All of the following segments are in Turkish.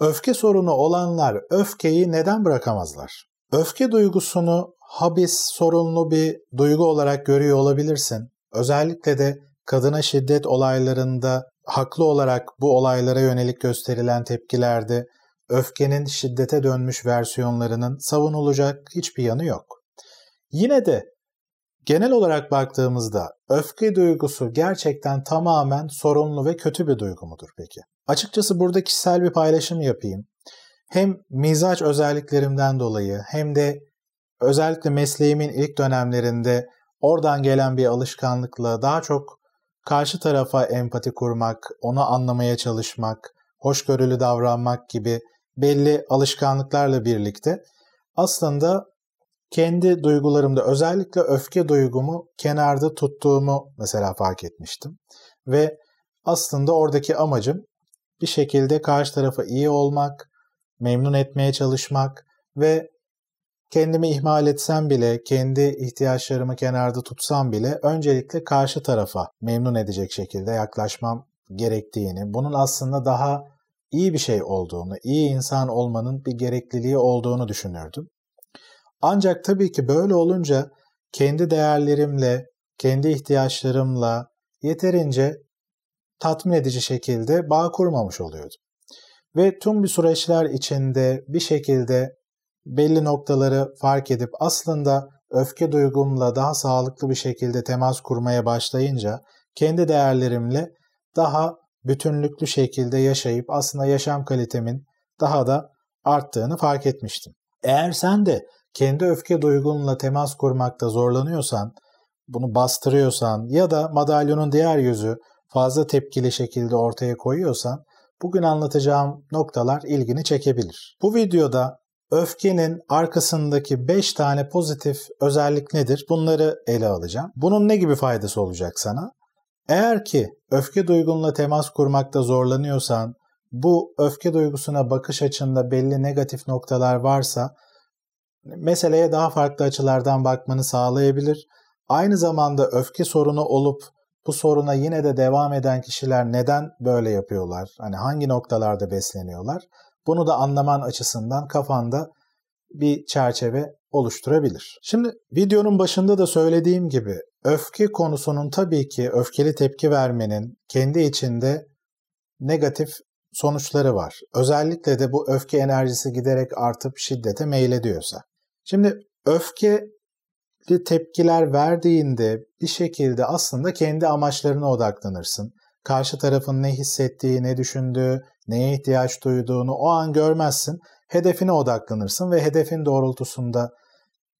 Öfke sorunu olanlar öfkeyi neden bırakamazlar? Öfke duygusunu habis, sorunlu bir duygu olarak görüyor olabilirsin. Özellikle de kadına şiddet olaylarında haklı olarak bu olaylara yönelik gösterilen tepkilerde öfkenin şiddete dönmüş versiyonlarının savunulacak hiçbir yanı yok. Yine de genel olarak baktığımızda öfke duygusu gerçekten tamamen sorunlu ve kötü bir duygu mudur peki? Açıkçası burada kişisel bir paylaşım yapayım. Hem mizaç özelliklerimden dolayı hem de özellikle mesleğimin ilk dönemlerinde oradan gelen bir alışkanlıkla daha çok karşı tarafa empati kurmak, onu anlamaya çalışmak, hoşgörülü davranmak gibi belli alışkanlıklarla birlikte aslında kendi duygularımda özellikle öfke duygumu kenarda tuttuğumu mesela fark etmiştim. Ve aslında oradaki amacım bir şekilde karşı tarafa iyi olmak, memnun etmeye çalışmak ve kendimi ihmal etsem bile, kendi ihtiyaçlarımı kenarda tutsam bile öncelikle karşı tarafa memnun edecek şekilde yaklaşmam gerektiğini, bunun aslında daha iyi bir şey olduğunu, iyi insan olmanın bir gerekliliği olduğunu düşünürdüm. Ancak tabii ki böyle olunca kendi değerlerimle, kendi ihtiyaçlarımla yeterince tatmin edici şekilde bağ kurmamış oluyordum. Ve tüm bir süreçler içinde bir şekilde belli noktaları fark edip aslında öfke duygumla daha sağlıklı bir şekilde temas kurmaya başlayınca kendi değerlerimle daha bütünlüklü şekilde yaşayıp aslında yaşam kalitemin daha da arttığını fark etmiştim. Eğer sen de kendi öfke duygunla temas kurmakta zorlanıyorsan, bunu bastırıyorsan ya da madalyonun diğer yüzü fazla tepkili şekilde ortaya koyuyorsan bugün anlatacağım noktalar ilgini çekebilir. Bu videoda öfkenin arkasındaki 5 tane pozitif özellik nedir? Bunları ele alacağım. Bunun ne gibi faydası olacak sana? Eğer ki öfke duygunla temas kurmakta zorlanıyorsan, bu öfke duygusuna bakış açında belli negatif noktalar varsa meseleye daha farklı açılardan bakmanı sağlayabilir. Aynı zamanda öfke sorunu olup bu soruna yine de devam eden kişiler neden böyle yapıyorlar? Hani hangi noktalarda besleniyorlar? Bunu da anlaman açısından kafanda bir çerçeve oluşturabilir. Şimdi videonun başında da söylediğim gibi öfke konusunun tabii ki öfkeli tepki vermenin kendi içinde negatif sonuçları var. Özellikle de bu öfke enerjisi giderek artıp şiddete meylediyorsa. Şimdi öfkeli tepkiler verdiğinde bir şekilde aslında kendi amaçlarına odaklanırsın. Karşı tarafın ne hissettiği, ne düşündüğü, neye ihtiyaç duyduğunu o an görmezsin. Hedefine odaklanırsın ve hedefin doğrultusunda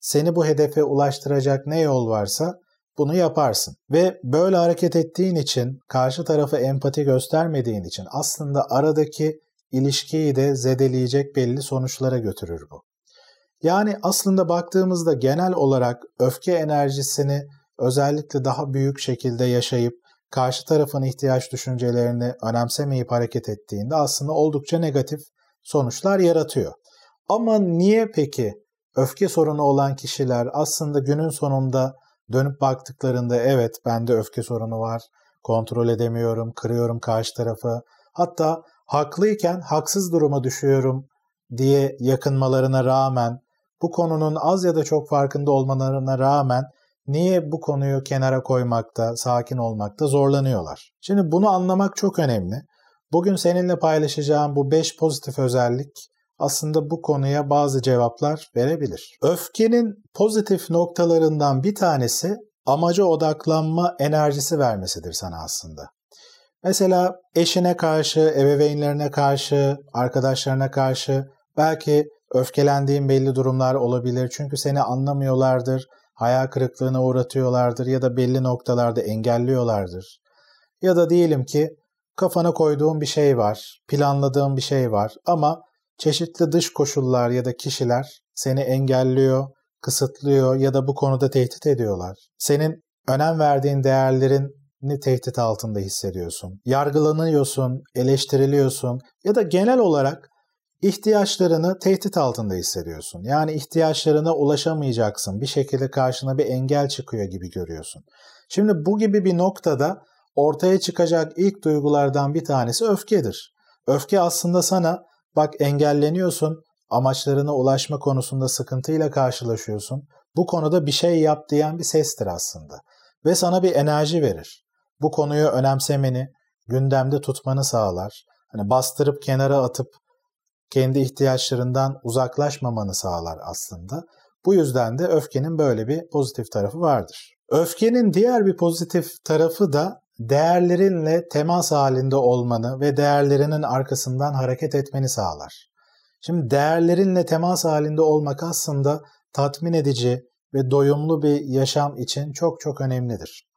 seni bu hedefe ulaştıracak ne yol varsa bunu yaparsın. Ve böyle hareket ettiğin için, karşı tarafa empati göstermediğin için aslında aradaki ilişkiyi de zedeleyecek belli sonuçlara götürür bu. Yani aslında baktığımızda genel olarak öfke enerjisini özellikle daha büyük şekilde yaşayıp karşı tarafın ihtiyaç düşüncelerini önemsemeyip hareket ettiğinde aslında oldukça negatif sonuçlar yaratıyor. Ama niye peki öfke sorunu olan kişiler aslında günün sonunda dönüp baktıklarında evet bende öfke sorunu var, kontrol edemiyorum, kırıyorum karşı tarafı. Hatta haklıyken haksız duruma düşüyorum diye yakınmalarına rağmen bu konunun az ya da çok farkında olmalarına rağmen niye bu konuyu kenara koymakta, sakin olmakta zorlanıyorlar? Şimdi bunu anlamak çok önemli. Bugün seninle paylaşacağım bu 5 pozitif özellik aslında bu konuya bazı cevaplar verebilir. Öfkenin pozitif noktalarından bir tanesi amaca odaklanma enerjisi vermesidir sana aslında. Mesela eşine karşı, ebeveynlerine karşı, arkadaşlarına karşı belki öfkelendiğin belli durumlar olabilir. Çünkü seni anlamıyorlardır, hayal kırıklığına uğratıyorlardır ya da belli noktalarda engelliyorlardır. Ya da diyelim ki kafana koyduğun bir şey var, planladığın bir şey var ama çeşitli dış koşullar ya da kişiler seni engelliyor, kısıtlıyor ya da bu konuda tehdit ediyorlar. Senin önem verdiğin değerlerini tehdit altında hissediyorsun. Yargılanıyorsun, eleştiriliyorsun ya da genel olarak ihtiyaçlarını tehdit altında hissediyorsun. Yani ihtiyaçlarına ulaşamayacaksın. Bir şekilde karşına bir engel çıkıyor gibi görüyorsun. Şimdi bu gibi bir noktada ortaya çıkacak ilk duygulardan bir tanesi öfkedir. Öfke aslında sana bak engelleniyorsun, amaçlarına ulaşma konusunda sıkıntıyla karşılaşıyorsun. Bu konuda bir şey yap diyen bir sestir aslında. Ve sana bir enerji verir. Bu konuyu önemsemeni, gündemde tutmanı sağlar. Hani bastırıp kenara atıp kendi ihtiyaçlarından uzaklaşmamanı sağlar aslında. Bu yüzden de öfkenin böyle bir pozitif tarafı vardır. Öfkenin diğer bir pozitif tarafı da değerlerinle temas halinde olmanı ve değerlerinin arkasından hareket etmeni sağlar. Şimdi değerlerinle temas halinde olmak aslında tatmin edici ve doyumlu bir yaşam için çok çok önemlidir.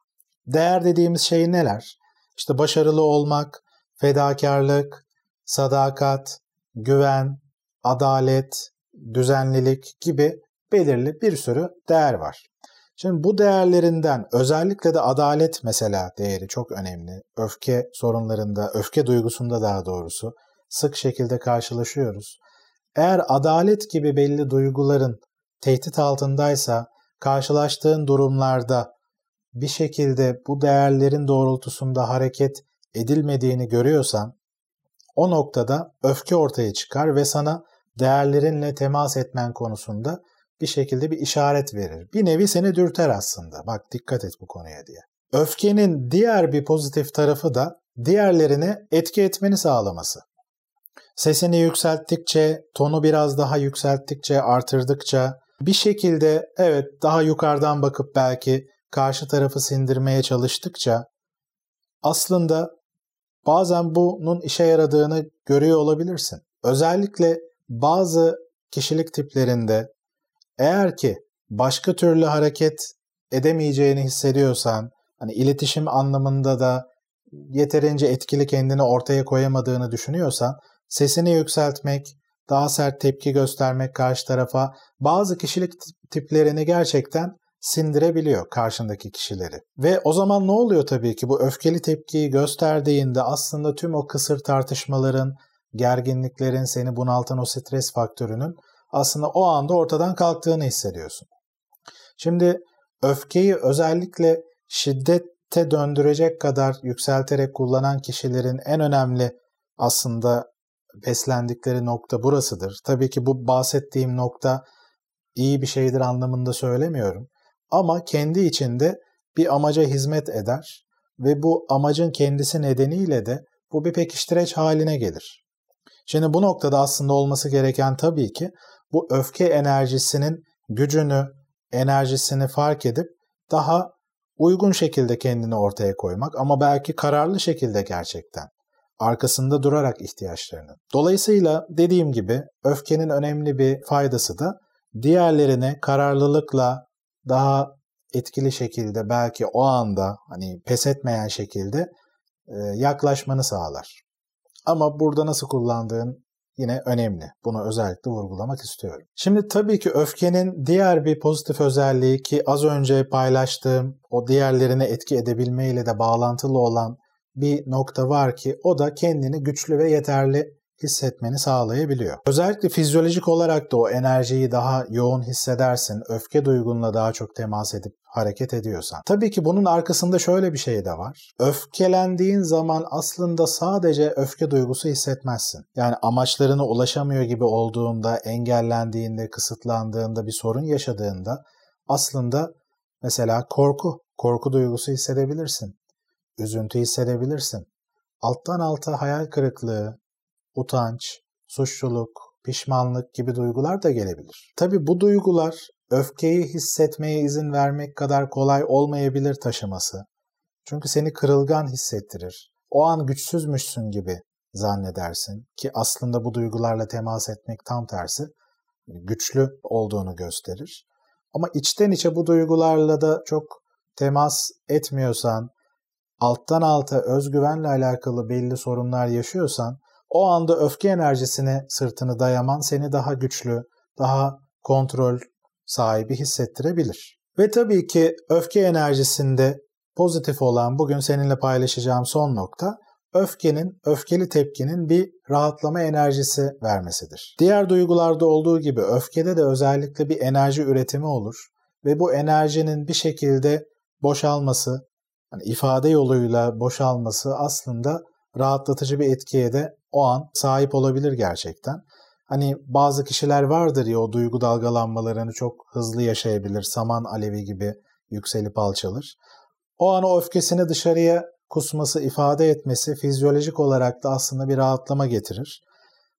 Değer dediğimiz şey neler? İşte başarılı olmak, fedakarlık, sadakat, güven, adalet, düzenlilik gibi belirli bir sürü değer var. Şimdi bu değerlerinden özellikle de adalet mesela değeri çok önemli. Öfke sorunlarında, öfke duygusunda daha doğrusu sık şekilde karşılaşıyoruz. Eğer adalet gibi belli duyguların tehdit altındaysa karşılaştığın durumlarda bir şekilde bu değerlerin doğrultusunda hareket edilmediğini görüyorsan o noktada öfke ortaya çıkar ve sana değerlerinle temas etmen konusunda bir şekilde bir işaret verir. Bir nevi seni dürter aslında. Bak dikkat et bu konuya diye. Öfkenin diğer bir pozitif tarafı da diğerlerine etki etmeni sağlaması. Sesini yükselttikçe, tonu biraz daha yükselttikçe, artırdıkça bir şekilde evet daha yukarıdan bakıp belki karşı tarafı sindirmeye çalıştıkça aslında bazen bunun işe yaradığını görüyor olabilirsin. Özellikle bazı kişilik tiplerinde eğer ki başka türlü hareket edemeyeceğini hissediyorsan, hani iletişim anlamında da yeterince etkili kendini ortaya koyamadığını düşünüyorsan, sesini yükseltmek, daha sert tepki göstermek karşı tarafa bazı kişilik tiplerini gerçekten sindirebiliyor karşındaki kişileri. Ve o zaman ne oluyor tabii ki bu öfkeli tepkiyi gösterdiğinde aslında tüm o kısır tartışmaların, gerginliklerin, seni bunaltan o stres faktörünün aslında o anda ortadan kalktığını hissediyorsun. Şimdi öfkeyi özellikle şiddete döndürecek kadar yükselterek kullanan kişilerin en önemli aslında beslendikleri nokta burasıdır. Tabii ki bu bahsettiğim nokta iyi bir şeydir anlamında söylemiyorum. Ama kendi içinde bir amaca hizmet eder ve bu amacın kendisi nedeniyle de bu bir pekiştireç haline gelir. Şimdi bu noktada aslında olması gereken tabii ki bu öfke enerjisinin gücünü, enerjisini fark edip daha uygun şekilde kendini ortaya koymak ama belki kararlı şekilde gerçekten arkasında durarak ihtiyaçlarını. Dolayısıyla dediğim gibi öfkenin önemli bir faydası da diğerlerine kararlılıkla daha etkili şekilde belki o anda hani pes etmeyen şekilde yaklaşmanı sağlar. Ama burada nasıl kullandığın yine önemli. Bunu özellikle vurgulamak istiyorum. Şimdi tabii ki öfkenin diğer bir pozitif özelliği ki az önce paylaştığım o diğerlerine etki edebilmeyle de bağlantılı olan bir nokta var ki o da kendini güçlü ve yeterli hissetmeni sağlayabiliyor. Özellikle fizyolojik olarak da o enerjiyi daha yoğun hissedersin. Öfke duygunla daha çok temas edip hareket ediyorsan. Tabii ki bunun arkasında şöyle bir şey de var. Öfkelendiğin zaman aslında sadece öfke duygusu hissetmezsin. Yani amaçlarına ulaşamıyor gibi olduğunda, engellendiğinde, kısıtlandığında, bir sorun yaşadığında aslında mesela korku, korku duygusu hissedebilirsin. Üzüntü hissedebilirsin. Alttan alta hayal kırıklığı, utanç, suçluluk, pişmanlık gibi duygular da gelebilir. Tabi bu duygular öfkeyi hissetmeye izin vermek kadar kolay olmayabilir taşıması. Çünkü seni kırılgan hissettirir. O an güçsüzmüşsün gibi zannedersin ki aslında bu duygularla temas etmek tam tersi güçlü olduğunu gösterir. Ama içten içe bu duygularla da çok temas etmiyorsan, alttan alta özgüvenle alakalı belli sorunlar yaşıyorsan o anda öfke enerjisine sırtını dayaman seni daha güçlü, daha kontrol sahibi hissettirebilir. Ve tabii ki öfke enerjisinde pozitif olan bugün seninle paylaşacağım son nokta öfkenin, öfkeli tepkinin bir rahatlama enerjisi vermesidir. Diğer duygularda olduğu gibi öfkede de özellikle bir enerji üretimi olur ve bu enerjinin bir şekilde boşalması, yani ifade yoluyla boşalması aslında rahatlatıcı bir etkiye de o an sahip olabilir gerçekten. Hani bazı kişiler vardır ya o duygu dalgalanmalarını çok hızlı yaşayabilir. Saman alevi gibi yükselip alçalır. O an o öfkesini dışarıya kusması, ifade etmesi fizyolojik olarak da aslında bir rahatlama getirir.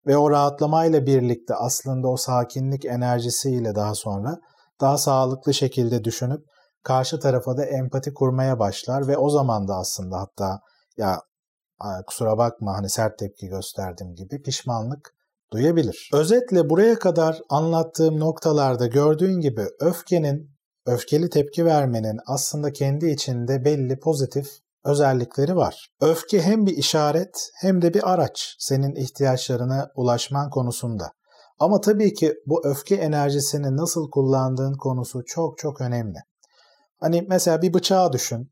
Ve o rahatlamayla birlikte aslında o sakinlik enerjisiyle daha sonra daha sağlıklı şekilde düşünüp karşı tarafa da empati kurmaya başlar ve o zaman da aslında hatta ya kusura bakma hani sert tepki gösterdim gibi pişmanlık duyabilir. Özetle buraya kadar anlattığım noktalarda gördüğün gibi öfkenin, öfkeli tepki vermenin aslında kendi içinde belli pozitif özellikleri var. Öfke hem bir işaret hem de bir araç senin ihtiyaçlarına ulaşman konusunda. Ama tabii ki bu öfke enerjisini nasıl kullandığın konusu çok çok önemli. Hani mesela bir bıçağı düşün.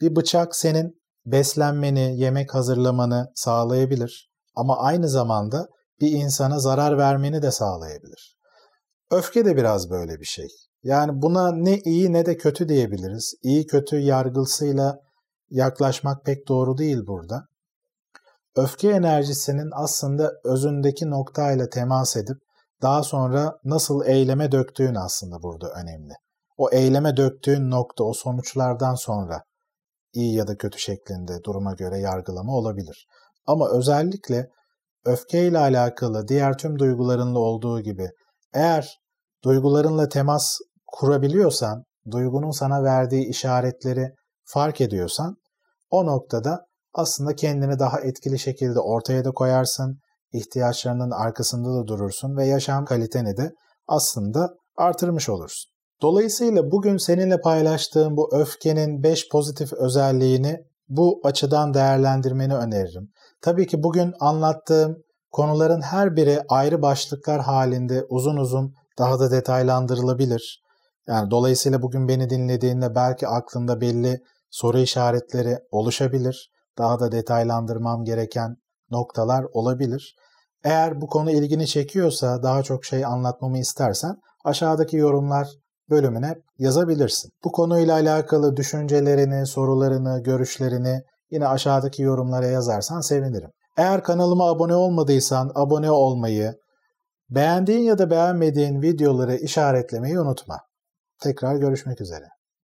Bir bıçak senin beslenmeni, yemek hazırlamanı sağlayabilir ama aynı zamanda bir insana zarar vermeni de sağlayabilir. Öfke de biraz böyle bir şey. Yani buna ne iyi ne de kötü diyebiliriz. İyi kötü yargısıyla yaklaşmak pek doğru değil burada. Öfke enerjisinin aslında özündeki noktayla temas edip daha sonra nasıl eyleme döktüğün aslında burada önemli. O eyleme döktüğün nokta o sonuçlardan sonra iyi ya da kötü şeklinde duruma göre yargılama olabilir. Ama özellikle öfkeyle alakalı diğer tüm duygularınla olduğu gibi eğer duygularınla temas kurabiliyorsan, duygunun sana verdiği işaretleri fark ediyorsan o noktada aslında kendini daha etkili şekilde ortaya da koyarsın, ihtiyaçlarının arkasında da durursun ve yaşam kaliteni de aslında artırmış olursun. Dolayısıyla bugün seninle paylaştığım bu öfkenin 5 pozitif özelliğini bu açıdan değerlendirmeni öneririm. Tabii ki bugün anlattığım konuların her biri ayrı başlıklar halinde uzun uzun daha da detaylandırılabilir. Yani dolayısıyla bugün beni dinlediğinde belki aklında belli soru işaretleri oluşabilir. Daha da detaylandırmam gereken noktalar olabilir. Eğer bu konu ilgini çekiyorsa, daha çok şey anlatmamı istersen aşağıdaki yorumlar bölümüne yazabilirsin. Bu konuyla alakalı düşüncelerini, sorularını, görüşlerini yine aşağıdaki yorumlara yazarsan sevinirim. Eğer kanalıma abone olmadıysan abone olmayı, beğendiğin ya da beğenmediğin videoları işaretlemeyi unutma. Tekrar görüşmek üzere.